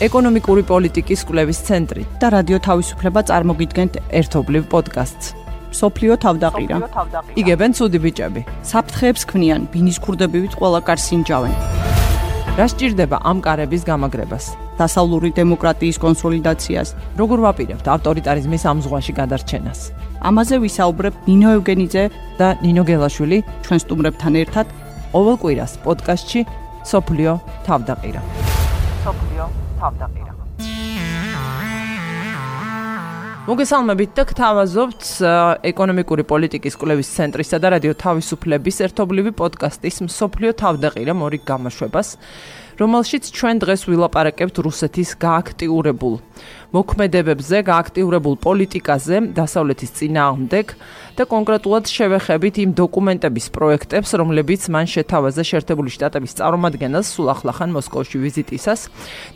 ეკონომიკური პოლიტიკის კვლევის ცენტრი და რადიო თავისუფლება წარმოგიდგენთ ერთობლივ პოდკასტს. სოფლიო თავდაყირა. იგებენ ცუდი ბიჭები. საფრთხეებს ქმნიან, ბინის ქურდებივით ყველა კარს ინჯავენ. რა სჭირდება ამ კარების გამაგრებას? დასავლური დემოკრატიის კონსოლიდაციას, როგორ ვაპირებთ ავტორიტარიზმის ამ ზღვაში გადარჩენას? ამაზე ვისაუბრებ ნინო ევგენიძე და ნინო გელაშვილი ჩვენ სტუმრებთან ერთად ყოველ კვირას პოდკასტში სოფლიო თავდაყირა. სოფლიო თავდაყირა. მოგესალმებით და გთავაზობთ ეკონომიკური პოლიტიკის კვლევის ცენტრისა და რადიო თავისუფლების ერთობლივი პოდკასტის სოფლიო თავდაყირა მორიგ გამოშვებას. რომელშიც ჩვენ დღეს ვილაპარაკებთ რუსეთის გააქტიურებულ მოქმედებებზე, გააქტიურებულ პოლიტიკაზე, დასავლეთის წინააღმდეგ და კონკრეტულად შევეხებით იმ დოკუმენტების პროექტებს, რომლებიც მან შეთავაზა შეერთებული შტატების წარმომადგენელს სულ ახლახან მოსკოვში ვიზიტისას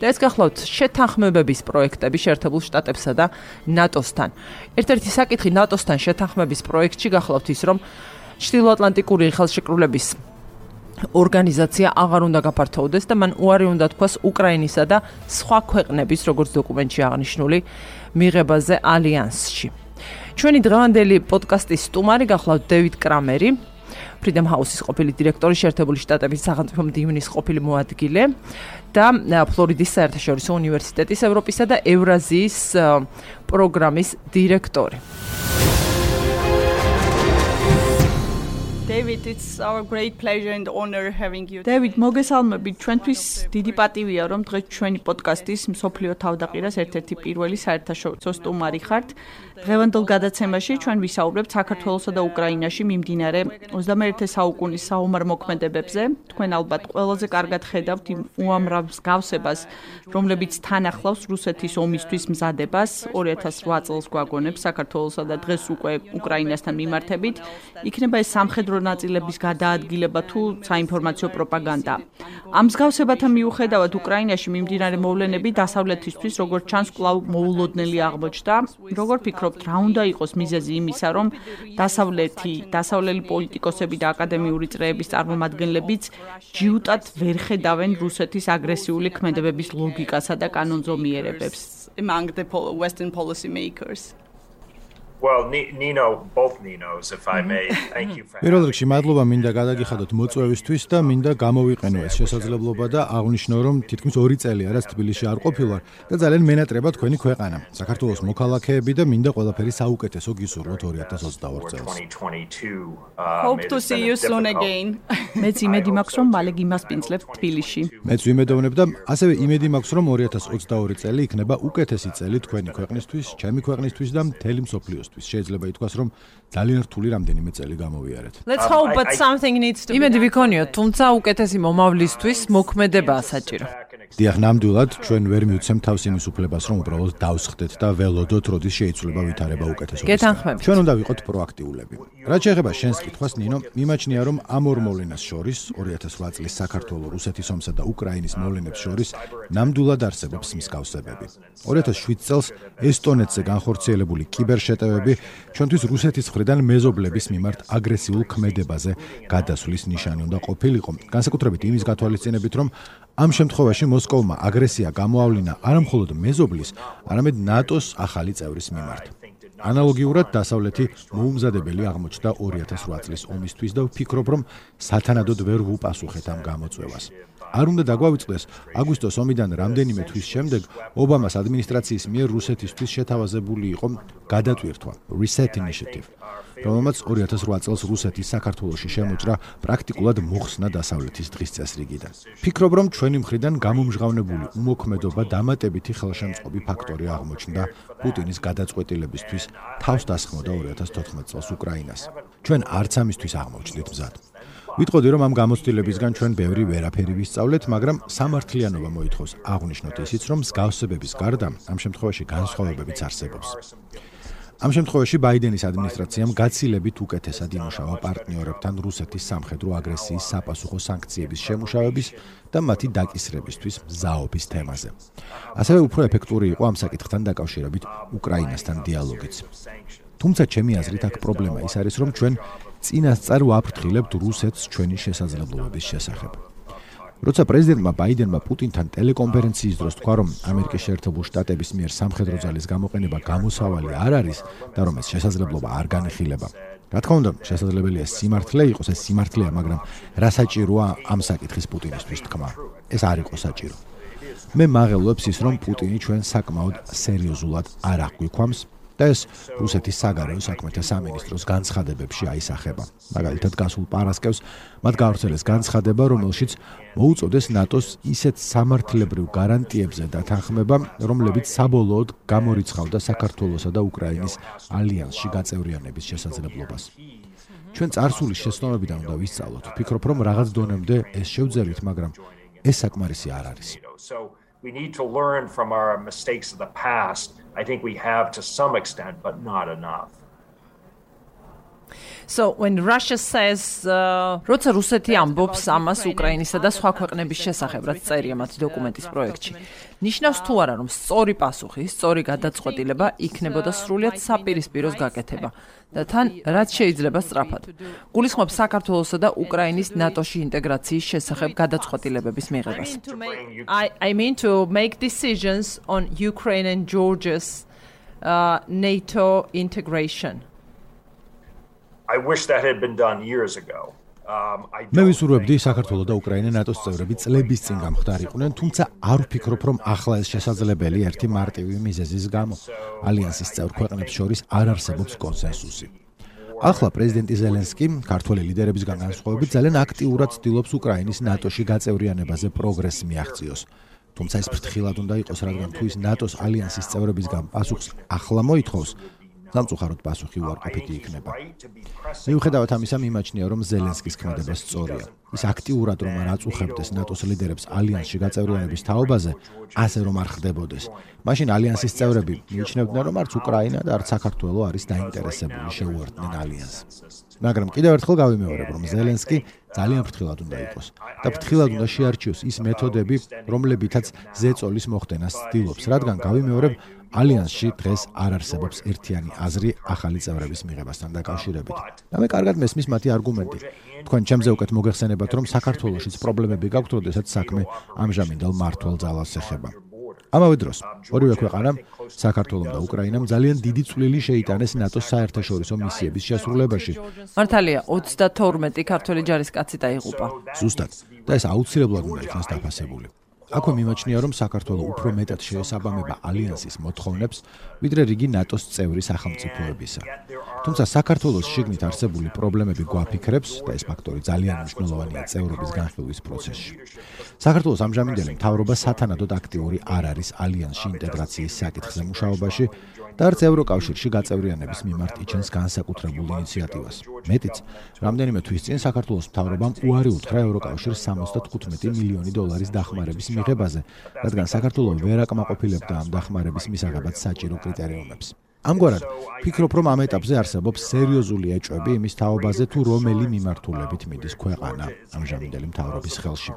და ეს გახლავთ შეთანხმებების პროექტები შეერთებულ შტატებსა და ნატოსთან. ერთ-ერთი საკითხი ნატოსთან შეთანხმების პროექტში გახლავთ ის, რომ ჩრდილოატლანტიკური ხელშეკრულების ორგანიზაცია აღარ უნდა გაფართოვდეს და მან უარი უნდა თქვას უკრაინისა და სხვა ქვეყნების როგორც დოკუმენტში აღნიშნული მიღებაზე ალიანსში. ჩვენი დღევანდელი პოდკასტის სტუმარი გახლავთ დევიდ კრამერი, Freedom House-ის ყოფილი დირექტორი, შეერთებული შტატების სახელმწიფო მდივნის ყოფილი მოადგილე და ფლორიდის საერთაშორისო უნივერსიტეტის ევროპისა და ევრაზიის პროგრამის დირექტორი. David, it's our great pleasure and honor having you. David, მოგესალმებით. ჩვენთვის დიდი პატივია, რომ დღეს ჩვენი პოდკასტის მსოფლიო თავდაყირას ერთ-ერთი პირველი საერთაშორისო სტუმარი ხართ. დღევანდელ გადაცემაში ჩვენ ვისაუბრებთ საქართველოსა და უკრაინაში მიმდინარე 21 საუკუნის საომარ მოქმედებებზე. თქვენ ალბათ ყველაზე კარგად ხედავთ იმ უამრავ მსგავსებას, რომლებიც თან ახლავს რუსეთის ომისთვის მზადებას 2008 წელს გვაგონებს საქართველოსა და დღეს უკვე უკრაინასთან მიმართებით. იქნება ეს სამხედრო ნაწილების გადაადგილება თუ საინფორმაციო პროპაგანდა. ამ მსგავსებათა მიუხედავად უკრაინაში მიმდინარე მოვლენები დასავლეთისთვის როგორც ჩანს კვლავ მოულოდნელი აღმოჩნდა. როგორ ფიქრობთ, რა უნდა იყოს მიზეზი იმისა, რომ დასავლეთი, დასავლელი პოლიტიკოსები და აკადემიური წრეების წარმომადგენლებიც ჯიუტად ვერ ხედავენ რუსეთის აგრესიული ქმედებების ლოგიკასა და კანონზომიერებებს? among the Western policymakers. Well, Nino, both Ninos, if I may. Thank you for. პირველ რიგში მადლობა მინდა გადაგიხადოთ მოწვევისთვის და მინდა გამოვიყენო ეს შესაძლებლობა და აღვნიშნო რომ თითქმის 2 წელი არის თბილისში არ ყოფილვარ და ძალიან მენატრება თქვენი ქვეყანა. საქართველოს მოქალაქეები და მინდა ყველაფერი საუკეთესო გისურვოთ 2022 წელს. Hope to see you soon again. მეც იმედი მაქვს რომ მალე გიმასპინძლებთ თბილისში. მეც ვიმედოვნებ და ასევე იმედი მაქვს რომ 2022 წელი იქნება უკეთესი წელი თქვენი ქვეყნისთვის, ჩემი ქვეყნისთვის და მთელი მსოფლიოსთვის. იმისთვის შეიძლება ითქვას რომ ძალიან რთული რამდენიმე წელი გამოვიარეთ. Let's hope but something needs to be. იმედი ვიქონიოთ, თუმცა უკეთესი მომავლისთვის მოქმედებაა საჭირო. დიახ, ნამდვილად ჩვენ ვერ მივცემ თავს იმის უფლებას, რომ უბრალოდ დავსხდეთ და ველოდოთ, როდის შეიცვლება ვითარება უკეთესობა. გეთანხმებით. ჩვენ უნდა ვიყოთ პროაქტიულები. რა შეიძლება შენს კითხვას, ნინო, მიმაჩნია, რომ ამ ორ მოვლენას შორის 2008 წლის საქართველოს, რუსეთის ომსა და უკრაინის მოვლენებს შორის ნამდვილად არსებობს მსგავსებები. 2007 წელს ესტონეთზე განხორციელებული კიბერშეტევები ჩვენთვის რუსეთის მხრიდან მეზობლების მიმართ აგრესიულ ქმედებაზე გადასვლის ნიშანი უნდა ყოფილიყო. განსაკუთრებით იმის გათვალისწინებით, რომ ამ შემთხვევაში მოსკოვმა აგრესია გამოავლინა არა მხოლოდ მეზობლის, არამედ ნატოს ახალი წევრის მიმართ. ანალოგიურად დასავლეთი მოუმზადებელი აღმოჩნდა 2008 წლის ომისთვის და ვფიქრობ, რომ სათანადოდ ვერ ვუპასუხეთ ამ გამოწვევას. არ უნდა დაგვავიწყდეს აგვისტოს ომიდან რამდენიმე თვის შემდეგ ობამას ადმინისტრაციის მიერ რუსეთისთვის შეთავაზებული იყო გადატვირთვა reset initiative რომელმაც 2008 წელს რუსეთის საქართველოსში შემოჭრა პრაქტიკულად მოხსნა დასავლეთის დღის წესრიგიდან. ფიქრობ, რომ ჩვენი მხრიდან გამომჟღავნებული უმოქმედობა დამატებითი ხელშემწყობი ფაქტორი აღმოჩნდა პუტინის გადაწყვეტილებისთვის თავს დასხმოდა 2014 წელს უკრაინას. ჩვენ არც ამისთვის აღმოჩნდით მზად. ვიტყოდი რომ ამ გამოცდილებისგან ჩვენ ბევრი ვერაფერი ვისწავლეთ, მაგრამ სამართლიანობა მოითხოვს აღნიშნოთ ისიც, რომ მსგავსებების გარდა ამ შემთხვევაში განსხვავებებიც არსებობს. ამ შემთხვევაში ბაიდენის ადმინისტრაციამ გაცილებით უკეთესად იმუშავა პარტნიორებთან რუსეთის სამხედრო აგრესიის საპასუხო სანქციების შემუშავების და მათი დაკისრებისთვის მზაობის თემაზე. ასევე უფრო ეფექტური იყო ამ საკითხთან დაკავშირებით უკრაინასთან დიალოგიც. თუმცა ჩემი აზრით აქ პრობლემა ის არის, რომ ჩვენ წინასწარ ვაფრთხილებთ რუსეთს ჩვენი შესაძლებლობების შესახებ. როცა პრეზიდენტმა ბაიდენმა პუტინთან ტელეკონფერენციის დროს თქვა, რომ ამერიკის შეერთებული შტატების მიერ სამხედრო ძალის გამოყენება გამოსავალი არ არის და რომ ეს შესაძლებლობა არ განიხილება. რა თქმა უნდა, შესაძლებელია სიმართლე იყოს, ეს სიმართლეა, მაგრამ რა საჭიროა ამ საკითხის პუტინისთვის თქმა? ეს არ იყო საჭირო. მე მაღელვებს ის, რომ პუტინი ჩვენ საკმაოდ სერიოზულად არ აღვიქვამს და ეს რუსეთის საგარეო საქმეთა სამინისტროს განცხადებებში აისახება. მაგალითად, გასულ პარასკევს მათ გავრცელეს განცხადება, რომელშიც მოუწოდეს ნატოს ისეთ სამართლებრივ გარანტიებზე დათანხმება, რომლებიც საბოლოოდ გამორიცხავდა საქართველოსა და უკრაინის ალიანსში გაწევრიანების შესაძლებლობას. ჩვენ წარსულის შეცდომებიდან უნდა ვისწავლოთ. ვფიქრობ, რომ რაღაც დონემდე ეს შევძელით, მაგრამ ეს საკმარისი არ არის. We need to learn from our mistakes of the past. I think we have to some extent, but not enough. So when Russia says uh, როცა რუსეთი ამბობს ამას უკრაინისა და სხვა ქვეყნების შესახებ, რაც წერია მათ დოკუმენტის პროექტში, ნიშნავს თუ არა რომ სწორი პასუხი, სწორი გადაწყვეტილება იქნებოდა სრულიად საპირისპიროს გაკეთება და თან რაც შეიძლება სწრაფად. გულისხმობს საქართველოსა და უკრაინის ნატოში ინტეგრაციის შესახებ გადაწყვეტილებების მიღებას. I I mean to make decisions on Ukraine and Georgia's uh, NATO integration. I wish that had been done years ago. მე ვისურვებდი საქართველოს და უკრაინა ნატოს წევრები წლების წინ გამხდარიყვნენ, თუმცა არ ვფიქრობ, რომ ახლა ეს შესაძლებელი ერთი მარტივი მიზეზის გამო ალიანსის წევრ ქვეყნებს შორის არ არსებობს კონსენსუსი. ახლა პრეზიდენტი ზელენსკი ქართული ლიდერებისგან განსხვავებით ძალიან აქტიურად ცდილობს უკრაინის ნატოში გაწევრიანებაზე პროგრესი მიაღწიოს. თუმცა ეს ფრთხილად უნდა იყოს, რადგან თუ ის ნატოს ალიანსის წევრებისგან პასუხს ახლა მოითხოვს, სამწუხაროდ პასუხი უარყოფითი იქნება. მიუხედავად ამისა, მიმაჩნია, რომ ზელენსკის ქმედება სწორია. ის აქტიურად რომ არ აწუხებდეს ნატოს ლიდერებს ალიანსში გაწევრიანების თაობაზე, ასე რომ არ ხდებოდეს. მაშინ ალიანსის წევრები მიიჩნევდნენ, რომ არც უკრაინა და არც საქართველო არის დაინტერესებული შეუერთდნენ ალიანსს. მაგრამ კიდევ ერთხელ გავიმეორებ, რომ ზელენსკი ძალიან ფრთხილად უნდა იყოს და ფრთხილად უნდა შეარჩიოს ის მეთოდები, რომლებითაც ზეწოლის მოხდენას ცდილობს, რადგან გავიმეორებ, ალიანსში დღეს არ არსებობს ერთიანი აზრი ახალი წევრების მიღებასთან დაკავშირებით. და მე კარგად მესმის მათი არგუმენტი. თქვენ ჩემზე უკეთ მოგეხსენებათ, რომ საქართველოსიც პრობლემები გაქვთ, როდესაც საქმე ამჟამინდელ მართვალ ძალას ეხება. ამავე დროს, ორივე ქვეყანამ, საქართველოს და უკრაინამ ძალიან დიდი წვლილი შეიტანეს ნატოს საერთაშორისო მისიების შესრულებაში. მართალია, 32 ქართველი ჯარისკაცი დაიღუპა. ზუსტად. და ეს აუცილებლად უნდა იქნას დაფასებული. აქვე მიმაჩნია, რომ საქართველოს უფრო მეტად შეესაბამება ალიანსის მოთხოვნებს, ვიდრე რიგი ნატოს წევრი სახელმწიფოებისა. თუმცა საქართველოს შიგნით არსებული პრობლემები გვაფიქრებს და ეს ფაქტორი ძალიან მნიშვნელოვანია წევრობის განხილვის პროცესში. საქართველოს ამჟამინდელი მთავრობა სათანადოდ აქტიური არ არის ალიანსში ინტეგრაციის საკითხზე მუშაობაში და არც ევროკავშირში გაწევრიანების მიმართ იჩენს განსაკუთრებულ ინიციატივას. მეტიც, რამდენიმე თვის წინ საქართველოს მთავრობამ უარი უთხრა ევროკავშირის 75 მილიონი დოლარის დახმარების მიღებაზე, რადგან საქართველოს ვერ აკმაყოფილებდა ამ დახმარების მისაღებად საჭირო კრიტერიუმებს. ამგვარად, ფიქრობ, რომ ამ ეტაპზე არსებობს სერიოზული ეჭვები იმის თაობაზე, თუ რომელი მიმართულებით მიდის ქვეყანა ამჟამინდელი მთავრობის ხელში.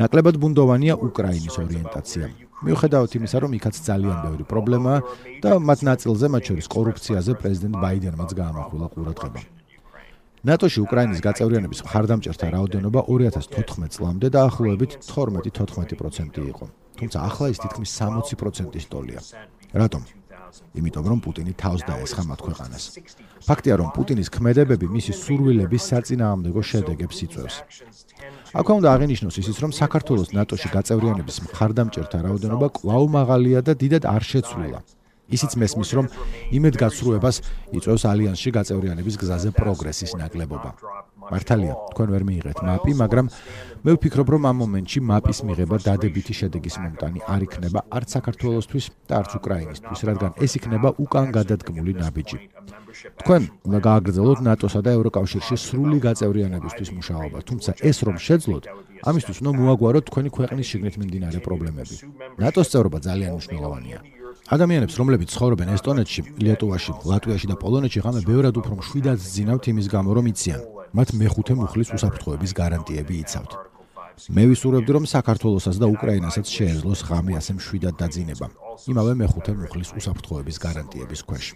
ნაკლებად ბუნდოვანია უკრაინის ორიენტაცია. მიუხედავად იმისა, რომ იქაც ძალიან ბევრი პრობლემაა და მათ ნაწილზე, მათ შორის კორუფციაზე პრეზიდენტ ბაიდენმაც გაამახვილა ყურადღება. ნატოში უკრაინის გაწევრიანების მხარდამჭერთა რაოდენობა 2014 წლამდე დაახლოებით 12-14% იყო. თუმცა ახლა ის თითქმის 60%-ის ტოლია. რატომ? იმიტომ რომ პუტინი თავს დაესხა მათ ქვეყანას. ფაქტია, რომ პუტინის ქმედებები მისი სურვილების საწინააღმდეგო შედეგებს იწვევს. აქვე უნდა აღინიშნოს ისიც, რომ საქართველოს ნატოში გაწევრიანების მხარდამჭერთა რაოდენობა კვლავ მაღალია და დიდად არ შეცვლილა. ისიც მესმის, რომ იმედგაცრუებას იწვევს ალიანსში გაწევრიანების გზაზე პროგრესის ნაკლებობა. მართალია, თქვენ ვერ მიიღეთ მაპი, მაგრამ მე ვფიქრობ, რომ ამ მომენტში მაპის მიღება დადებითი შედეგის მომტანი არ იქნება არც საქართველოსთვის და არც უკრაინისთვის, რადგან ეს იქნება უკან გადადგმული ნაბიჯი. თქვენ უნდა გააგრძელოთ ნატოსა და ევროკავშირში სრული გაწევრიანებისთვის მუშაობა, თუმცა ეს რომ შეძლოთ, ამისთვის უნდა მოაგვაროთ თქვენი ქვეყნის შიგნით მიმდინარე პრობლემები. ნატოს წევრობა ძალიან მნიშვნელოვანია. ადამიანებს, რომლებიც ცხოვრობენ ესტონეთში, ლიტვაში, ლატვიაში და პოლონეთში, ღამე ბევრად უფრო მშვიდად ძინავთ იმის გამო, რომ იციან, მათ მეხუთე მუხლის უსაფრთხოების გარანტიები იცავთ. მე ვისურვებდი, რომ საქართველოსაც და უკრაინასაც შეეძლოს ღამე ასე მშვიდად დაძინება. იმავე მეხუთე მუხლის უსაფრთხოების გარანტიების ქვეშ.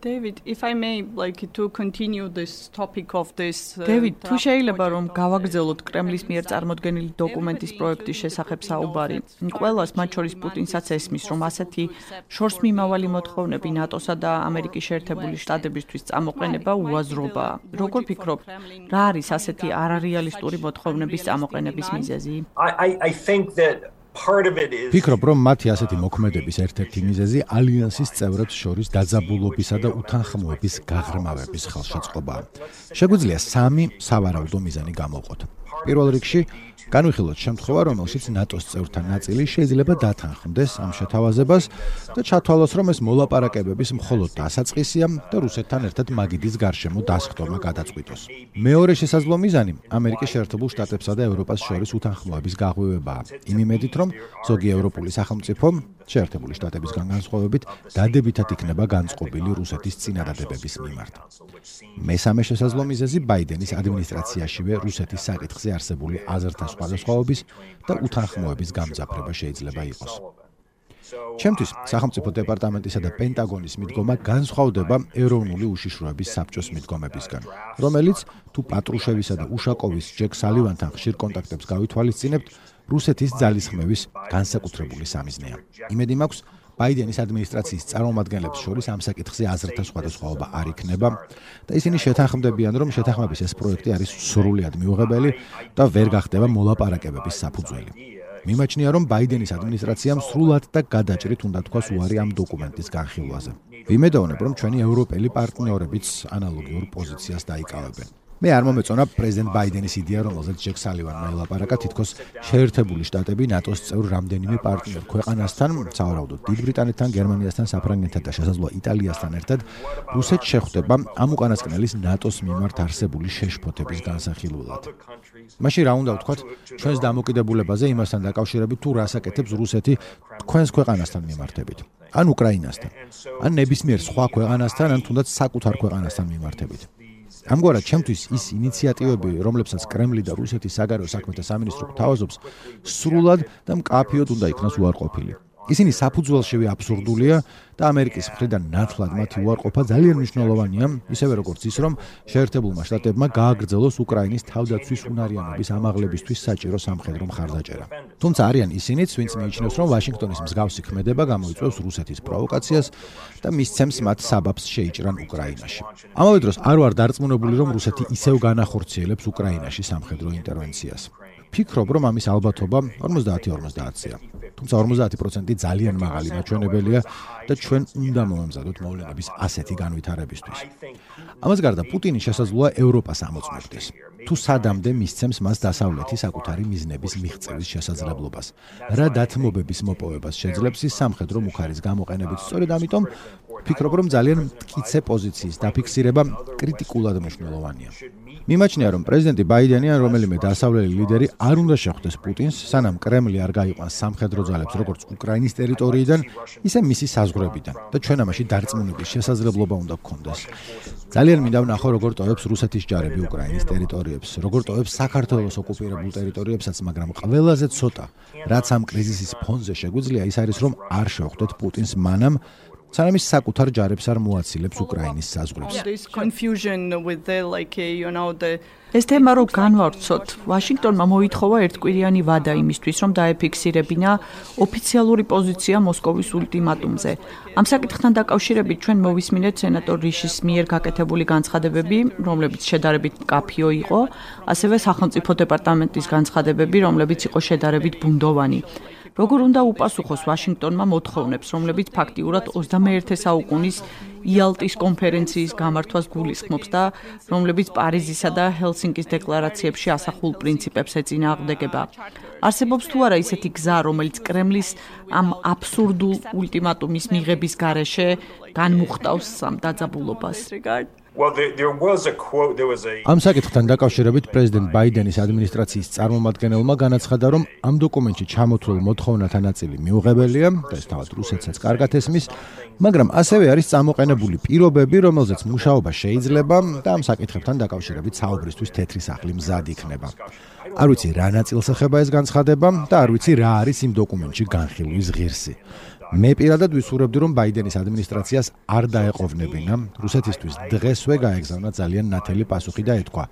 David, if I may like to continue this topic of this David, თუ შეიძლება რომ გავაგრძელოთ კრემლის მიერ წარმოქმნილი დოკუმენტის პროექტის შესახებ საუბარი. ყველას მათ შორის პუტინსაც ესმის, რომ ასეთი შორს მიმავალი მოთხოვნები ნატოსა და ამერიკის შეერთებული შტატებისთვის წამოყენება უაზრობაა. როგორ ფიქრობ, რა არის ასეთი არარეალისტური მოთხოვნების წამოყენების მიზეზი? I I I think that ფიქრობ, რომ მათი ასეთი მოქმედების ერთ-ერთი მიზეზი ალიანსის წევრებს შორის დაძაბულობისა და უთანხმოების გაღრმავების ხელშეწყობაა. შეგვიძლია სამი სავარაუდო მიზანი გამოვყოთ. პირველ რიგში განვიხილოთ შემთხვევა, რომელშიც ნატოს წევრთა ნაწილი შეიძლება დათანხმდეს ამ შეთავაზებას და ჩათვალოს, რომ ეს მოლაპარაკებების მხოლოდ დასაწყისია და რუსეთთან ერთად მაგიდის გარშემო დასხდომა გადაწყვიტოს. მეორე შესაძლო მიზანი ამერიკის შეერთებულ შტატებსა და ევროპას შორის უთანხმოების გაღვივებაა. იმ იმედით, რომ ზოგი ევროპული სახელმწიფო შეერთებული შტატებისგან განსხვავებით დადებითად იქნება განწყობილი რუსეთის წინადადებების მიმართ. მესამე შესაძლო მიზეზი ბაიდენის ადმინისტრაციაშივე რუსეთის საკითხზე არსებული აზრთა სხვადასხვაობის და უთანხმოების გამძაფრება შეიძლება იყოს. ჩემთვის სახელმწიფო დეპარტამენტისა და პენტაგონის მიდგომა განსხვავდება ეროვნული უშიშროების საბჭოს მიდგომებისგან, რომელიც თუ პატრუშევისა და უშაკოვის ჯეკ სალივანთან ხშირ კონტაქტებს გავითვალისწინებთ, რუსეთის ძალისხმევის განსაკუთრებული სამიზნეა. იმედი მაქვს, ბაიდენის ადმინისტრაციის წარმომადგენლებს შორის ამ საკითხზე აზრთა სხვადასხვაობა არ იქნება და ისინი შეთანხმდებიან, რომ შეთანხმების ეს პროექტი არის სრულად მიუღებელი და ვერ გახდება მოლაპარაკებების საფუძველი. მიმაჩნია, რომ ბაიდენის ადმინისტრაციამ სრულად და გადაჭრით უნდა თქვას უარი ამ დოკუმენტის განხილვაზე. ვიმედოვნებ, რომ ჩვენი ევროპელი პარტნიორებიც ანალოგიურ პოზიციას დაიკავებენ. მე არ მომეწონა პრეზიდენტ ბაიდენის იდეა, რომელზეც ჯეკ სალივანმა ელაპარაკა თითქოს შეერთებული შტატები ნატოს წევრ რამდენიმე პარტნიორ ქვეყანასთან, სავარაუდოდ დიდ ბრიტანეთთან, გერმანიასთან, საფრანგეთთან და შესაძლოა იტალიასთან ერთად რუსეთს შეხვდება ამ უკანასკნელის ნატოს მიმართ არსებული შეშფოთების განსახილველად. მაშინ რა უნდა ვთქვათ ჩვენს დამოკიდებულებაზე იმასთან დაკავშირებით თუ რასაკეთებს რუსეთი თქვენს ქვეყანასთან მიმართებით? ან უკრაინასთან? ან ნებისმიერ სხვა ქვეყანასთან, ან თუნდაც საკუთარ ქვეყანასთან მიმართებით? ამგვარად ჩემთვის ის ინიციატივები, რომლებსაც კრემლი და რუსეთის საგარეო საქმეთა სამინისტრო თავაზობს, სრულად და მკაფიოდ უნდა იქნას უარყოფილი. ისინი საფუძველშივე აბსურდულია და ამერიკის მხრიდან ნათლად მათი უარყოფა ძალიან მნიშვნელოვანია, ისევე როგორც ის, რომ შეერთებულმა შტატებმა გააგრძელოს უკრაინის თავდაცვის უნარიანობის ამაღლებისთვის საჭირო სამხედრო მხარდაჭერა. თუმცა არიან ისინიც, ვინც მიიჩნევს, რომ ვაშინგტონის მსგავსი ქმედება გამოიწვევს რუსეთის პროვოკაციას და მისცემს მათ საბაბს შეიჭრან უკრაინაში. ამავე დროს არ ვარ დარწმუნებული, რომ რუსეთი ისევ განახორციელებს უკრაინაში სამხედრო ინტერვენციას. ფიქრობ, რომ ამის ალბათობა 50-50-ია. თუმცა 50% ძალიან მაღალი ნაჩვენებელია და ჩვენ უნდა მომამზადოთ მოვლენების ასეთი განვითარებისთვის. ამას გარდა პუტინი შესაძლოა ევროპას ამოწმებდეს. თუ სადამდე მისცემს მას დასავლეთის საკუთარი მიზნების მიღწევის შესაძლებლობას. რა დათმობების მოპოვებას შეძლებს ის სამხედრო მუხარის გამოყენებით. სწორედ ამიტომ ვფიქრობ, რომ ძალიან მტკიცე პოზიციის დაფიქსირება კრიტიკულად მნიშვნელოვანია. მიმაჩნია, რომ პრეზიდენტი ბაიდენი ან რომელიმე დასავლელი ლიდერი არ უნდა შეხვდეს პუტინს, სანამ კრემლი არ გაიყვანს სამხედრო ძალებს როგორც უკრაინის ტერიტორიიდან, ისე მისი საზღვრებიდან და ჩვენ ამაში დარწმუნების შესაძლებლობა უნდა გქონდეს. ძალიან მინდა ვნახო, როგორ ტოვებს რუსეთის ჯარები უკრაინის ტერიტორიებს, როგორ ტოვებს საქართველოს ოკუპირებულ ტერიტორიებსაც, მაგრამ ყველაზე ცოტა, რაც ამ კრიზისის ფონზე შეგვიძლია, ის არის რომ არ შევხვდეთ პუტინს მანამ, სანამ ის საკუთარ ჯარებს არ მოაცილებს უკრაინის საზღვრებს. ეს თემა რო განვავრცოთ, ვაშინგტონმა მოითხოვა ერთკვირიანი ვადა იმისთვის, რომ დაეფიქსირებინა ოფიციალური პოზიცია მოსკოვის ულტიმატუმზე. ამ საკითხთან დაკავშირებით ჩვენ მოვისმინეთ სენატორ რიშის მიერ გაკეთებული განცხადებები, რომლებიც შედარებით კაფიო იყო, ასევე სახელმწიფო დეპარტამენტის განცხადებები, რომლებიც იყო შედარებით ბუნდოვანი. როგორ უნდა უპასუხოს ვაშინგტონმა მოთხოვნებს, რომლებიც ფაქტიურად 21-ე საუკუნის იალტის კონფერენციის გამართვას გულისხმობს და რომლებიც პარიზისა და ჰელსინკის დეკლარაციებში ასახულ პრინციპებს ეწინააღმდეგება. არსებობს თუ არა ისეთი გზა, რომელიც კრემლის ამ აბსურდულ ულტიმატუმის მიღების გარეშე განმუხტავს ამ დაძაბულობას? Ამ საკითხთან დაკავშირებით პრეზიდენტ ბაიდენის ადმინისტრაციის წარმომადგენელმა განაცხადა რომ ამ დოკუმენტში ჩამოთვლილ მოთხოვნათა ნაწილი მიუღებელია და ეს თავად რუსეთსაც კარგად ესმის მაგრამ ასევე არის წამოყენებული პირობები რომელზეც მუშაობა შეიძლება და ამ საკითხებთან დაკავშირებით საუბრისთვის თეთრი სახლი მზად იქნება. არ ვიცი რა ნაწილს ეხება ეს განცხადება და არ ვიცი რა არის იმ დოკუმენტში განხილვის ღირსი მე პირადად ვისურვებდი რომ ბაიდენის ადმინისტრაციას არ დაეყოვნებინა. რუსეთისთვის დღესვე გაეგზავნა ძალიან ნათელი პასუხი და ეთქვა.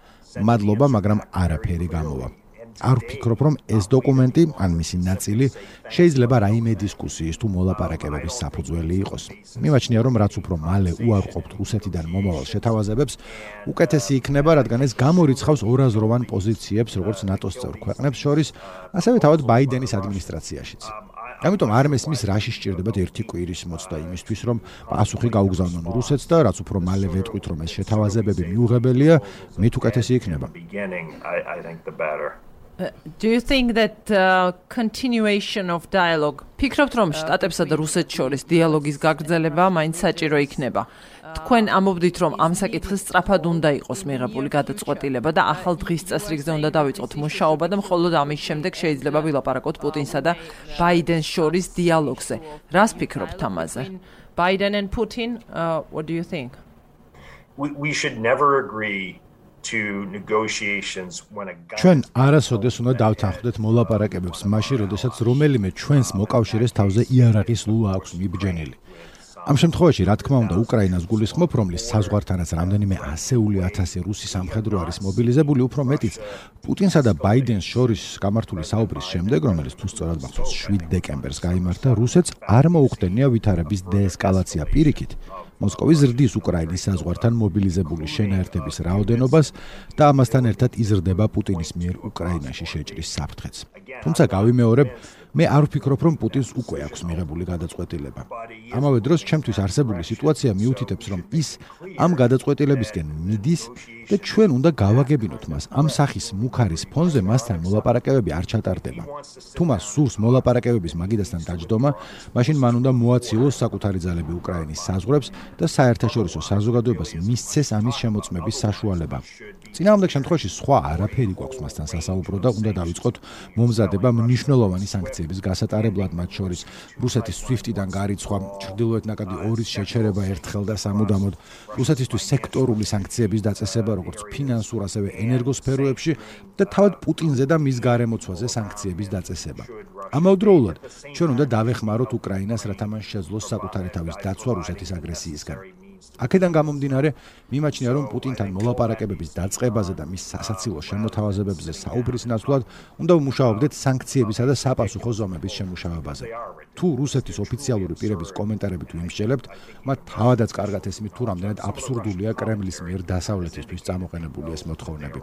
მადლობა მაგრამ არაფერი გამოვა. არ ვფიქრობ რომ ეს დოკუმენტი ან მისი ნაწილი შეიძლება რაიმე დისკუსიის თუ მოლაპარაკებების საფუძველი იყოს. მიმაჩნია რომ რაც უფრო მალე უარყოფთ რუსეთიდან მომავალ შეთავაზებებს უკეთესი იქნება რადგან ეს გამორიცხავს ორაზროვან პოზიციებს როგორც ნატოს წევრ ქვეყნებს შორის ასევე თავად ბაიდენის ადმინისტრაციაშიც ამიტომ არ მესმის რაში სჭირდებათ ერთი კვირის მოცდა იმისთვის რომ პასუხი გაუგზავნონ რუსეთს და რაც უფრო მალე ვეტყვით რომ ეს შეთავაზებები მიუღებელია მით უკეთესი იქნება Do you think that uh, continuation of dialogue ფიქრობთ რომ შტატებსა და რუსეთს შორის დიალოგის გაგრძელება მაინც საჭირო იქნება? თქვენ ამობდით რომ ამ საკითხის სწრაფად უნდა იყოს მიღებული გადაწყვეტილება და ახალ დღის წესრიგზე უნდა დავიწყოთ მუშაობა და მხოლოდ ამის შემდეგ შეიძლება ვილაპარაკოთ პუტინსა და ბაიდენს შორის დიალოგზე. რას ფიქრობთ ამაზე? Biden and Putin, uh, what do you think? We we should never agree to negotiations when a ჩვენ არასოდეს უნდა დავთანხმდეთ მოლაპარაკებებს მაშინ როდესაც რომელიმე ჩვენს მოკავშირეს თავზე იარაღის ლულა აქვს მიბჯენილი ამ შემთხვევაში რა თქმა უნდა უკრაინას გულისხმობ რომლის საზღვართანაც რამდენიმე ასეული ათასი რუსი სამხედრო არის მობილიზებული უფრო მეტიც პუტინსა და ბაიდენს შორის გამართული საუბრის შემდეგ რომელიც თუ სწორად მახსოვს 7 დეკემბერს გამართა რუსეთს არ მოუხდენია ვითარების დეესკალაცია პირიქით მოსკოვი ზრდის უკრაინის საზღვართან მობილიზებული შენაერთების რაოდენობას და ამასთან ერთად იზრდება პუტინის მიერ უკრაინაში შეჭრის საფრთხეც. თუმცა გავიმეორებ, მე არ ვფიქრობ, რომ პუტინს უკვე აქვს მიღებული გადაწყვეტილება. ამავე დროს, ჩემთვის არსებული სიტუაცია მიუთითებს, რომ ის ამ გადაწყვეტილებისკენ მიდის და ჩვენ უნდა გავაგებინოთ მას. ამ სახის მუქარის ფონზე მასთან მოლაპარაკებები არ ჩატარდება. თუ მას სურს მოლაპარაკებების მაგიდასთან დაждდომა, მაშინ მან უნდა მოაცილოს საკუთარი ძალები უკრაინის საზღვრებს და საერთაშორისო საზოგადოებას მისცეს ამის შემოწმების საშუალება. წინააღმდეგ შემთხვევაში სხვა არაფერი გვაქვს მასთან სასაუბრო და უნდა დავიწყოთ მომზადება მნიშვნელოვანი სანქციების გასატარებლად მათ შორის რუსეთის SWIFT-დან გარიცხვა, ჩრდილოეთ ნაკადი ორის შეჩერება ერთხელ და სამუდამოდ, რუსეთისთვის სექტორული სანქციების დაწესება როგორც ფინანსურ ასევე ენერგოსფეროებში და თავად პუტინზე და მის გარემოცვაზე სანქციების დაწესება. ამავდროულად ჩვენ უნდა დავეხმაროთ უკრაინას, რათა მან შეძლოს საკუთარი თავის დაცვა რუსეთის აგრესიისგან. აქედან გამომდინარე, მიმაჩნია რომ პუტინთან მოლაპარაკებების დაწყებაზე და მის სასაცილო შემოთავაზებებზე საუბრის ნაცვლად უნდა ვმუშაობდეთ სანქციებისა და საპასუხო ზომების შემუშავებაზე. თუ რუსეთის ოფიციალური პირების კომენტარებით ვიმსჯელებთ, მათ თავადაც კარგად ესმით თუ რამდენად აბსურდულია კრემლის მიერ დასავლეთისთვის წამოყენებული ეს მოთხოვნები.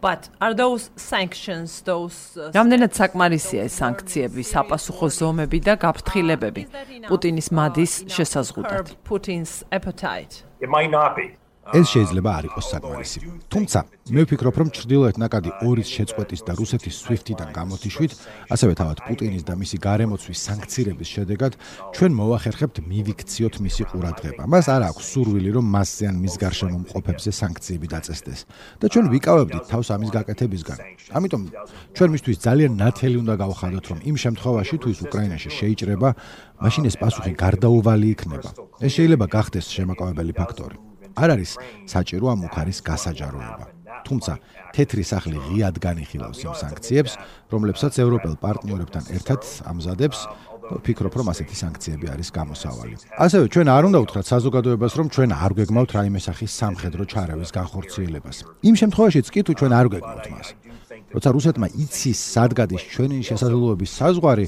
But are those sanctions those uh, რამდენად საკმარისია ეს სანქციები საპასუხო ზომები და გაფრთხილებები? პუტინის მადის შესაზღუდად putins appetite? It might not be ეს შეიძლება არ იყოს საკმარისი. თუმცა, მე ვფიქრობ, რომ ჩრდილოეთ ნაკადი ორის შეწყვეტის და რუსეთის SWIFT-დან გამოტიშვით, ასევე თავად პუტინის და მისი გარემოცვის სანქციების შედეგად, ჩვენ მოახერხებთ მივიქციოთ მისი ყურადღება. მას არ აქვს სურვილი, რომ მასზე ან მის გარშემო მყოფებზე სანქციები დაწესდეს. და ჩვენ ვიკავებდით თავს ამის გაკეთებისგან. ამიტომ ჩვენ მისთვის ძალიან ნათელი უნდა გავხადოთ, რომ იმ შემთხვევაში თუ ის უკრაინაში შეიჭრება, მაშინ ეს პასუხი გარდაუვალი იქნება. ეს შეიძლება გახდეს შემაკავებელი ფაქტორი. არ არის საჭირო ამ უხარის გასაჯაროება. თუმცა თეთრი სახლი ღიად განიხილავს იმ სანქციებს, რომლებსაც ევროპელ პარტნიორებთან ერთად ამზადებს ფიქრობ რომ ასეთი სანქციები არის გამოსავალი. ასევე ჩვენ არ უნდა უთხრათ საზოგადოებას რომ ჩვენ არ გვეგმავთ რაიმე სახის სამხედრო ჩარევის განხორციელებას. იმ შემთხვევაშიც კი თუ ჩვენ არ გვეგმავთ მას. როცა რუსეთმა იცის სადგადის ჩვენი შესაძლებლობების საზღვარი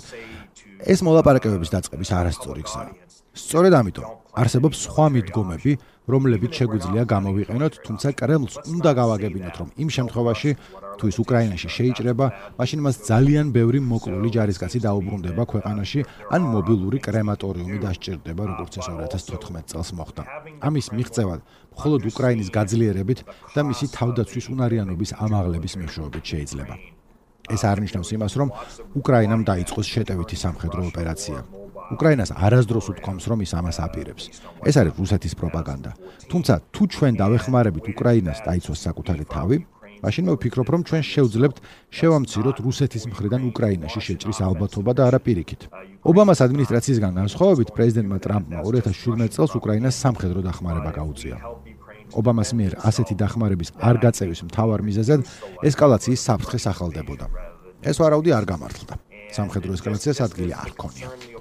ეს მოლაპარაკებების დაწყების არასწორი გზაა. სწორედ ამიტომ არსებობს სხვა მიდგომები, რომლებიც შეგვიძლია გამოვიყენოთ, თუმცა კრემლს უნდა გავაგებინოთ, რომ იმ შემთხვევაში თუ ის უკრაინაში შეიჭრება, მაშინ მას ძალიან ბევრი მოკლული ჯარისკაცი დაუბრუნდება ქვეყანაში, ან მობილური კრემატორიუმი დასჭირდება, როგორც ეს 2014 წელს მოხდა. ამის მიღწევად, მხოლოდ უკრაინის გაძლიერებით და მისი თავდაცვის უნარიანობის ამაღლების მეშვეობით შეიძლება. ეს არნიშნავს იმას, რომ უკრაინამ დაიწყოს შეტევითი სამხედრო ოპერაცია. უკრაინას არასდროს უთქვამს, რომ ის ამას აპირებს. ეს არის რუსეთის პროპაგანდა. თუმცა თუ ჩვენ დავეხმარებით უკრაინას დაიცვას საკუთარი თავი, მაშინ მე ვფიქრობ, რომ ჩვენ შევძლებთ შევამციროთ რუსეთის მხრიდან უკრაინაში შეჭრის ალბათობა და არაპირიქით. ობამას ადმინისტრაციისგან განსხვავებით, პრეზიდენტმა ტრამპმა 2017 წელს უკრაინას სამხედრო დახმარება გაუწია. ობამას მიერ ასეთი დახმარების არ გაწევის მთავარ მიზეზად ესკალაციის საფრთხე სახალდებოდა. ეს ვარაუდი არ გამართლდა. სამხედრო ესკალაციას ადგილი არ ქონია.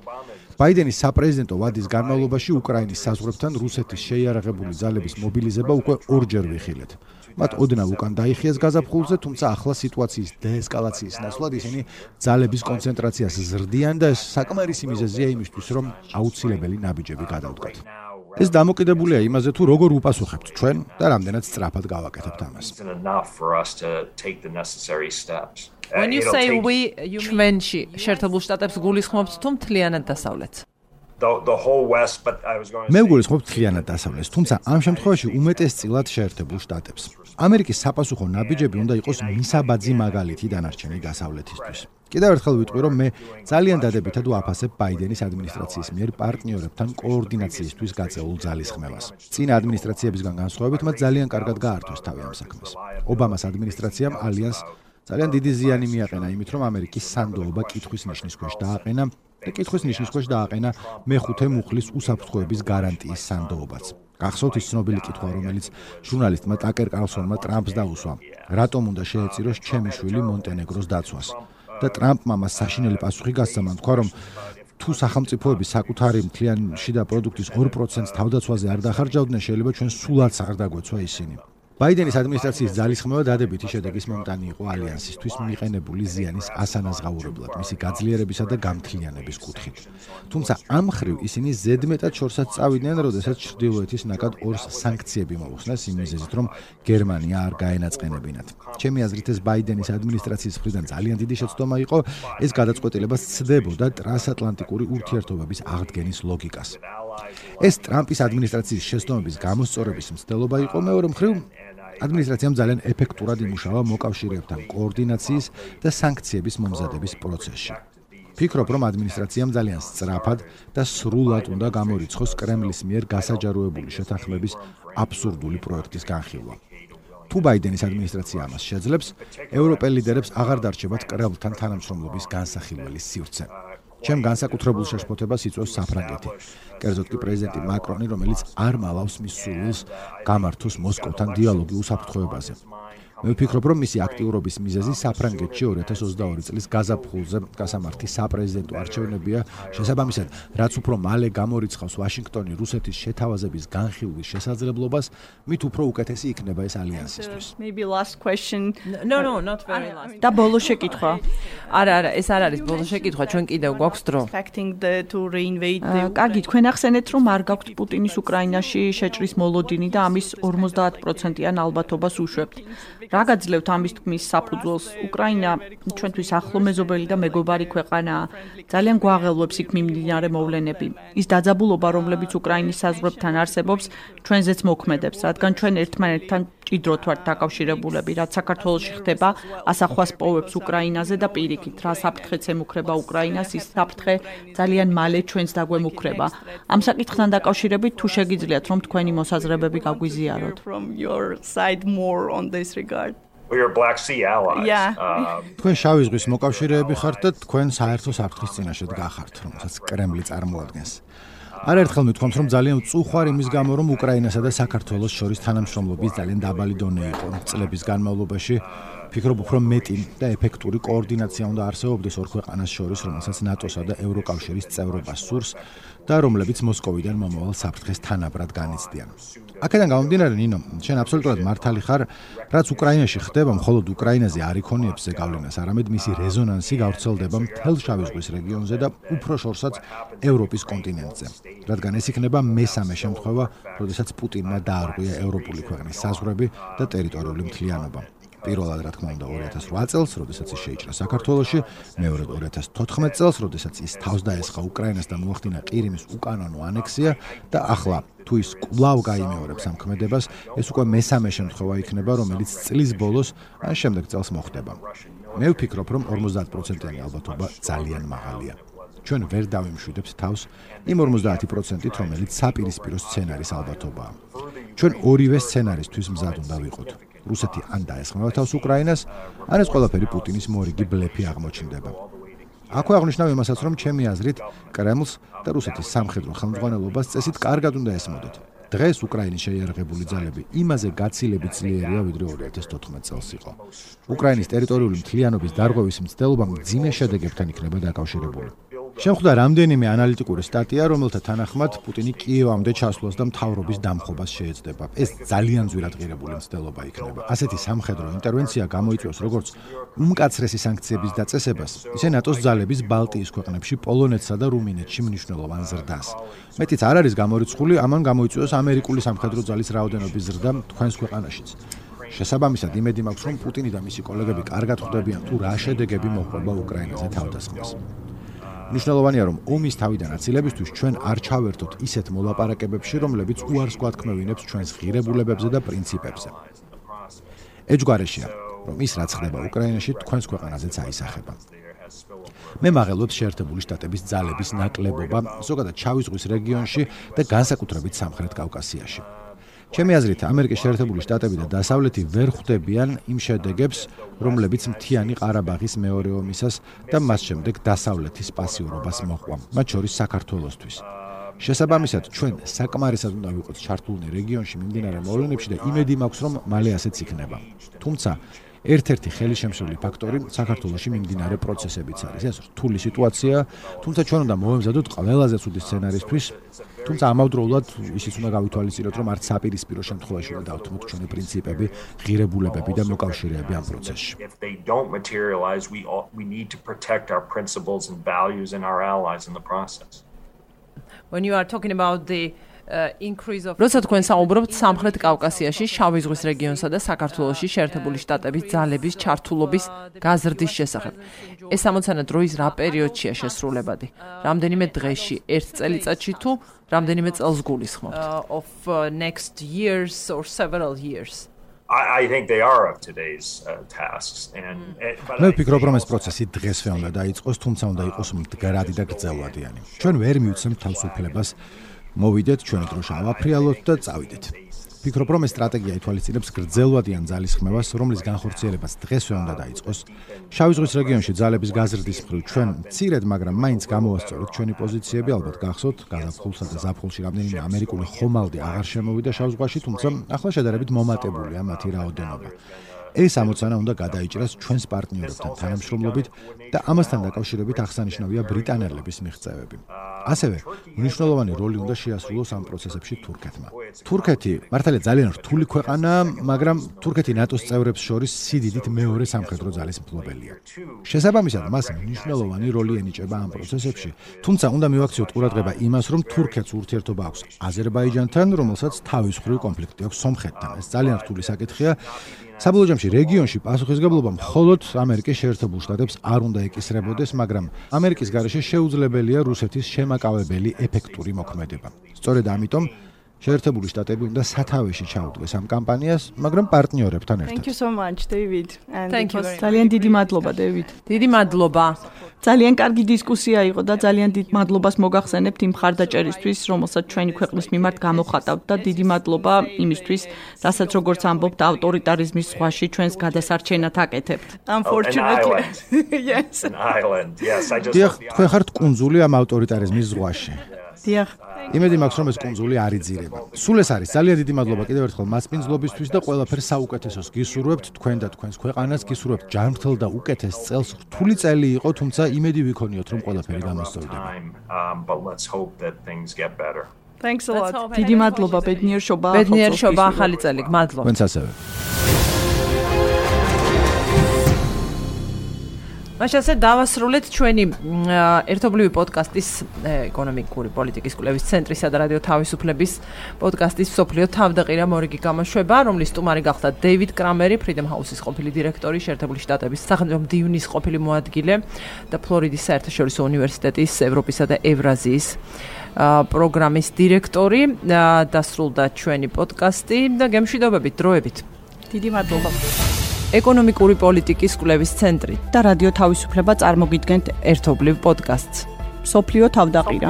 ბაიდენის საპრეზიდენტო ვადის განმავლობაში უკრაინის საზღვრებთან რუსეთის შეიარაღებული ძალების მობილიზება უკვე ორჯერ ვიხილეთ. მათ ოდნავ უკან დაიხიეს გაზაფხულზე, თუმცა ახლა სიტუაციის დეესკალაციის ნაცვლად ისინი ძალების კონცენტრაციას ზრდიან და ეს საკმარისი მიზეზია იმისთვის, რომ აუცილებელი ნაბიჯები გადავდგათ. ეს დამოკიდებულია იმაზე, თუ როგორ უპასუხებთ ჩვენ და რამდენად სწრაფად გავაკეთებთ ამას. When you say we, you mean she შეერთებულ შტატებს გულისხმობთ თუ მთლიანად დასავლეთს? the the whole west but i was going მე გულისხმობ მთლიანად დასავლეთს თუმცა ამ შემთხვევაში უმეტესწილად შეერთებულ შტატებს ამერიკის საპასუხო ნაბიჯები უნდა იყოს მისაბაძი მაგალითი დანარჩენი დასავლეთისთვის. კიდევ ერთხელ ვიტყვი რომ მე ძალიან დადებითად ვაფასებ ბაიდენის ადმინისტრაციის მიერ პარტნიორებთან კოორდინაციისთვის გაწეულ ძალისხმევას წინა ადმინისტრაციებისგან განსხვავებით მათ ძალიან კარგად გაართვეს თავი ამ საქმეს. ობამას ადმინისტრაციამ ალიანს ძალიან დიდი ზიანი მიაყენა იმით რომ ამერიკის სანდოობა კითხვის ნიშნის ქვეშ დააყენა და კითხვის ნიშნის ქვეშ დააყენა მეხუთე მუხლის უსაფრთხოების გარანტიის სანდოობაც. გახსოვთ ის ცნობილი კითხვა, რომელიც ჟურნალისტმა ტაკერ კარლსონმა ტრამპს დაუსვა: რატომ უნდა შეეწიროს ჩემი შვილი მონტენეგროს დაცვას? და ტრამპმა მას საშინელი პასუხი გასცემა, თქვა რომ თუ სახელმწიფოები საკუთარი მთლიანი შიდა პროდუქტის 2%-ს თავდაცვაზე არ დახარჯავდნენ, შეიძლება ჩვენ სულაც არ დაგვეცვა ისინი. ბაიდენის ადმინისტრაციის ძალისხმევა დადებითი შედეგის მომტანი იყო ალიანსისთვის მიყენებული ზიანის ასანაზღაურებლად, მისი გაძლიერებისა და გამთლიანების კუთხით. თუმცა ამ ხრივ ისინი ზედმეტად შორსაც წავიდნენ, როდესაც ჩრდილოეთის ნაკად ორს სანქციები მოუხსნეს იმ მიზეზით, რომ გერმანია არ გაენაწყენებინათ. ჩემი აზრით ეს ბაიდენის ადმინისტრაციის მხრიდან ძალიან დიდი შეცდომა იყო, ეს გადაწყვეტილება სცდებოდა ტრანსატლანტიკური ურთიერთობების აღდგენის ლოგიკას. ეს ტრამპის ადმინისტრაციის შეცდომების გამოსწორების მცდელობა იყო მეორე მხრივ ადმინისტრაციამ ძალიან ეფექტურად იმუშავა მოკავშირეებთან კოორდინაციის და სანქციების მომზადების პროცესში. ფიქრობ, რომ ადმინისტრაციამ ძალიან სწრაფად და სრულად უნდა გამორიცხოს კრემლის მიერ გასაჯაროებული შეთანხმების აბსურდული პროექტის განხილვა. თუ ბაიდენის ადმინისტრაცია ამას შეძლებს, ევროპელ ლიდერებს აღარ დარჩებათ კრემლთან თანამშრომლობის განსახილველი სივრცე. ჩემ განსაკუთრებულ შეშფოთებას იწვევს საფრანგეთი. კერძოდ კი პრეზიდენტი მაკრონი, რომელიც არ მალავს მის სულს გამართოს მოსკოვთან დიალოგი უსაფრთხოებაზე. მე ვფიქრობ, რომ მისი აქტიურობის მიზეზი საფრანგეთში 2022 წლის გაზაფხულზე გასამართი საპრეზიდენტო არჩევნებია. შესაბამისად, რაც უფრო მალე გამორიცხავს ვაშინგტონი რუსეთის შეთავაზების განხილვის შესაძლებლობას, მით უფრო უკეთესი იქნება ეს ალიანსისთვის. Maybe last question. No, no, not very last. და ბოლო შეკითხვა. არა, არა, ეს არ არის ბოლო შეკითხვა, ჩვენ კიდევ გვაქვს დრო. The კარგი, თქვენ ახსენეთ, რომ არ გაქვთ პუტინის უკრაინაში შეჭრის მოლოდინი და ამის 50%-იან ალბათობას უშვებთ. რა გაძლევთ ამის თქმის საფუძველს? უკრაინა ჩვენთვის ახლო მეზობელი და მეგობარი ქვეყანაა. ძალიან გვაღელვებს იქ მიმდინარე მოვლენები. ის დაძაბულობა, რომლებიც უკრაინის საზღვრებთან არსებობს, ჩვენზეც მოქმედებს, რადგან ჩვენ ერთმანეთთან ჭიდროთ ვართ დაკავშირებულები, რაც საქართველოსში ხდება, ასახვას პოვებს უკრაინაზე და პირიქით, რა საფრთხეც ემუქრება უკრაინას, ის საფრთხე ძალიან მალე ჩვენს დაგვემუქრება. ამ საკითხთან დაკავშირებით თუ შეგიძლიათ რომ თქვენი მოსაზრებები გაგვიზიაროთ. We are Black Sea allies. Um, თქვენ შავი ზღვის მოკავშირეები ხართ და თქვენ საერთო საფრთხის წინაშე დგახართ, რომელსაც კრემლი წარმოადგენს. არაერთხელ მithქვამთ, რომ ძალიან წუხვარ იმის გამო, რომ უკრაინასა და საქართველოს შორის თანამშრომლობის ძალიან დაბალი დონე იყო წლების განმავლობაში. ფიქრობ უფრო მეტი და ეფექტური კოორდინაცია უნდა არსებობდეს ორ ქვეყანას შორის, რომელსაც ნატოსა და ევროკავშირის წევრობა სურს და რომლებიც მოსკოვიდან მომავალ საფრთხეს თანაბრად განიცდიან. აქედან გამომდინარე, ნინო, შენ აბსოლუტურად მართალი ხარ, რაც უკრაინაში ხდება, მხოლოდ უკრაინაზე არ იქონიებს ზეგავლენას, არამედ მისი რეზონანსი გავრცელდება მთელ შავი ზღვის რეგიონზე და უფრო შორსაც ევროპის კონტინენტზე. რადგან ეს იქნება მესამე შემთხვევა, როდესაც პუტინმა დაარღვია ევროპული ქვეყნის საზღვრები და ტერიტორიული მთლიანობა. პირველად რა თქმა უნდა 2008 წელს, როდესაც ის შეიჭრა საქართველოში, მეორედ 2014 წელს, როდესაც ის თავს დაესხა უკრაინას და მოახდინა ყირიმის უკანონო ანექსია და ახლა თუ ის კვლავ გაიმეორებს ამ ქმედებას, ეს უკვე მესამე შემთხვევა იქნება, რომელიც წლის ბოლოს ან შემდეგ წელს მოხდება. მე ვფიქრობ, რომ 50%-იანი ალბათობა ძალიან მაღალია. ჩვენ ვერ დავიმშვიდებთ თავს იმ 50%-ით, რომელიც საპირისპირო სცენარის ალბათობაა. ჩვენ ორივე სცენარისთვის მზად უნდა ვიყოთ. რუსეთი ან დაესხმება თავს უკრაინას, ან ეს ყველაფერი პუტინის მორიგი ბლეფი აღმოჩნდება. აქვე აღნიშნავ იმასაც, რომ ჩემი აზრით კრემლს და რუსეთის სამხედრო ხელმძღვანელობას წესით კარგად უნდა ესმოდეთ. დღეს უკრაინის შეიარაღებული ძალები იმაზე გაცილებით ძლიერია, ვიდრე 2014 წელს იყო. უკრაინის ტერიტორიული მთლიანობის დარღვევის მცდელობა მძიმე შედეგებთან იქნება დაკავშირებული. შეხვდა რამდენიმე ანალიტიკური სტატია, რომელთა თანახმად პუტინი კიევამდე ჩასვლას და მთავრობის დამხობას შეეცდება. ეს ძალიან ძვირად ღირებული მცდელობა იქნება. ასეთი სამხედრო ინტერვენცია გამოიწვევს როგორც უმკაცრესი სანქციების დაწესებას, ისე ნატოს ძალების ბალტიის ქვეყნებში, პოლონეთსა და რუმინეთში მნიშვნელოვან ზრდას. მეტიც არ არის გამორიცხული, ამან გამოიწვევს ამერიკული სამხედრო ძალის რაოდენობის ზრდა თქვენს ქვეყანაშიც. შესაბამისად, იმედი მაქვს, რომ პუტინი და მისი კოლეგები კარგად ხვდებიან თუ რა შედეგები მოხდება უკრაინაზე თავდასხმას. მნიშვნელოვანია რომ ომის თავიდან აცილებისთვის ჩვენ არ ჩავერთოთ ისეთ მოლაპარაკებებში, რომლებიც უარს გვათქმევინებს ჩვენს ღირებულებებზე და პრინციპებზე. ეჯგვარეშია, რომ ის რაც ხდება უკრაინაში, თქვენს ქვეყანაზეც აისახება. მე მაღელვებს შეერთებული შტატების ძალების ნაკლებობა, ზოგადად ჩავის ზღვის რეგიონში და განსაკუთრებით სამხრეთ კავკასიაში. ჩემი აზრით, ამერიკის შეერთებული შტატები და დასავლეთი ვერ ხვდებიან იმ შედეგებს, რომლებიც მთიანი ყარაბაღის მეორე ომისას და მას შემდეგ დასავლეთის პასიურობას მოყვა, მათ შორის საქართველოსთვის. შესაბამისად, ჩვენ საკმარისად უნდა ვიყოთ ჩართულნი რეგიონში მიმდინარე მოვლენებში და იმედი მაქვს, რომ მალე ასეც იქნება. თუმცა ერთ-ერთი ხელშემშლელი ფაქტორი საქართველოსში მიმდინარე პროცესებიც არის. ეს რთული სიტუაცია, თუმცა ჩვენ უნდა მოვემზადოთ ყველაზე ცუდი სცენარისთვის, თუმცა ამავდროულად ისიც უნდა გავითვალისწინოთ, რომ არც საპირისპირო შემთხვევაში უნდა დავთმოთ ჩვენი პრინციპები, ღირებულებები და მოკავშირეები ამ პროცესში. we need to protect our principles and values and our allies in the process. When you are talking about the როცა თქვენ საუბრობთ სამხრეთ კავკასიაში, შავი ზღვის რეგიონსა და საქართველოსში შეერთებული შტატების ძალების ჩართულობის გაზრდის შესახებ. ეს ამოცანა დროის რა პერიოდშია შესრულებადი? რამდენიმე დღეში, ერთ წელიწადში თუ რამდენიმე წელს გულისხმობთ? of next years or several years. I I think they are of today's uh, tasks and მე ვფიქრობ რომ ეს პროცესი დღესვე უნდა დაიწყოს, თუმცა უნდა იყოს მდგრადი და გრძელვადიანი. ჩვენ ვერ მივცემთ თავისუფლებას მოვიდეთ ჩვენი დროშა ავაფრიალოთ და წავიდეთ. ფიქრობ რომ ეს სტრატეგია ითვალისწინებს გრძელვადიან ძალისხმევას, რომლის განხორციელებაც დღესვე უნდა დაიწყოს. შავი ზღვის რეგიონში ძალების გაზრდის მხრივ ჩვენ ცირედ, მაგრამ მაინც გამოვასწორეთ ჩვენი პოზიციები, ალბათ გახსოვთ, გაზაფხულსა და ზაფხულში რამდენიმე ამერიკული ხომალდი აღარ შემოვიდა შავ ზღვაში, თუმცა ახლა შედარებით მომატებულია მათი რაოდენობა. ეს ამოცანა უნდა გადაიჭრას ჩვენს პარტნიორებთან თანამშრომლობით და ამასთან დაკავშირებით აღსანიშნავია ბრიტანელების მიღწევები. ასევე მნიშვნელოვანი როლი უნდა შეასრულოს ამ პროცესებში თურქეთმა. თურქეთი მართალია ძალიან რთული ქვეყანაა, მაგრამ თურქეთი ნატოს წევრებს შორის სიდიდით მეორე სამხედრო ძალის მფლობელია. შესაბამისად, მას მნიშვნელოვანი როლი ენიჭება ამ პროცესებში, თუმცა უნდა მივაქციოთ ყურადღება იმას, რომ თურქეთს ურთიერთობა აქვს აზერბაიჯანთან, რომელსაც თავის მხრივ კონფლიქტი აქვს სომხეთთან. ეს ძალიან რთული საკითხია. საბოლოო ჯამში რეგიონში პასუხისგებლობა მხოლოდ ამერიკის შეერთებულ შტატებს არ უნდა ეკისრებოდეს, მაგრამ ამერიკის გარეშე შეუძლებელია რუსეთის შემაკავებელი ეფექტური მოქმედება. სწორედ ამიტომ შეერთებული შტატები უნდა სათავეში ჩაუდგეს ამ კამპანიას, მაგრამ პარტნიორებთან ერთად. Thank you so much, David. And Thank you. ძალიან დიდი მადლობა, David. დიდი მადლობა. ძალიან კარგი დისკუსია იყო და ძალიან დიდ მადლობას მოგახსენებთ იმ ხარდაჭერისთვის, რომელსაც ჩვენი ქვეყნის მიმართ გამოხატავთ და დიდი მადლობა იმისთვის, რასაც როგორც ამბობთ ავტორიტარიზმის ზღვაში ჩვენს გადასარჩენად აკეთებთ. Unfortunately. yes. An island. Yes, I just დიახ, თქვენ ხართ კუნძული ამ ავტორიტარიზმის ზღვაში. დიახ. იმედი მაქვს რომ ეს კონსული არ იძირება. სულ ეს არის ძალიან დიდი მადლობა კიდევ ერთხელ მასპინძლობისთვის და ყველაფერს საუკეთესოს გისურვებთ თქვენ და თქვენს ქვეყანას გისურვებთ ჯანმრთელ და უკეთეს წელს. რთული წელი იყო, თუმცა იმედი ვიქონიოთ რომ ყველაფერი გამოსწორდება. Thanks a lot. დიდი მადლობა ბედნიერშობა. ბედნიერშობა ახალი წელი. მადლობა. თქვენც ასევე. მაშინ ასე დავასრულეთ ჩვენი ერთობლივი პოდკასტის ეკონომიკური პოლიტიკის კვლევის ცენტრისა და რადიო თავისუფლების პოდკასტის სოფლიო თავდაყირა მორიგი გამოშვება, რომლის სტუმარი გახდა დეივიდ კრამერი, Freedom House-ის ყოფილი დირექტორი, შეერთებული შტატების სახელმწიფო მდივნის ყოფილი მოადგილე და ფლორიდის საერთაშორისო უნივერსიტეტის ევროპისა და ევრაზიის პროგრამის დირექტორი. დასრულდა ჩვენი პოდკასტი და გემშვიდობებით დროებით. დიდი მადლობა. ეკონომიკური პოლიტიკის კვლევის ცენტრი და რადიო თავისუფლება წარმოგიდგენთ ერთობლივ პოდკასტს. სოფლიო თავდაყირა.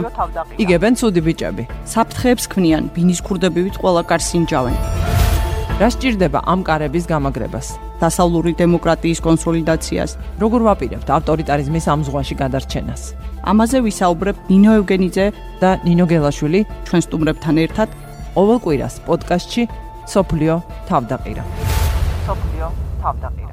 იგებენ ცუდი ბიჭები. საფრთხეებს ქმნიან, ბინის ქურდებივით ყველა კარს ინჯავენ. რა სჭირდება ამ კარების გამაგრებას? დასავლური დემოკრატიის კონსოლიდაციას. როგორ ვაპირებთ ავტორიტარიზმის ამ ზღვაში გადარჩენას? ამაზე ვისაუბრებ ნინო ევგენიძე და ნინო გელაშვილი ჩვენ სტუმრებთან ერთად ყოველ კვირას პოდკასტში სოფლიო თავდაყირა. სოფლიო თავდაყირა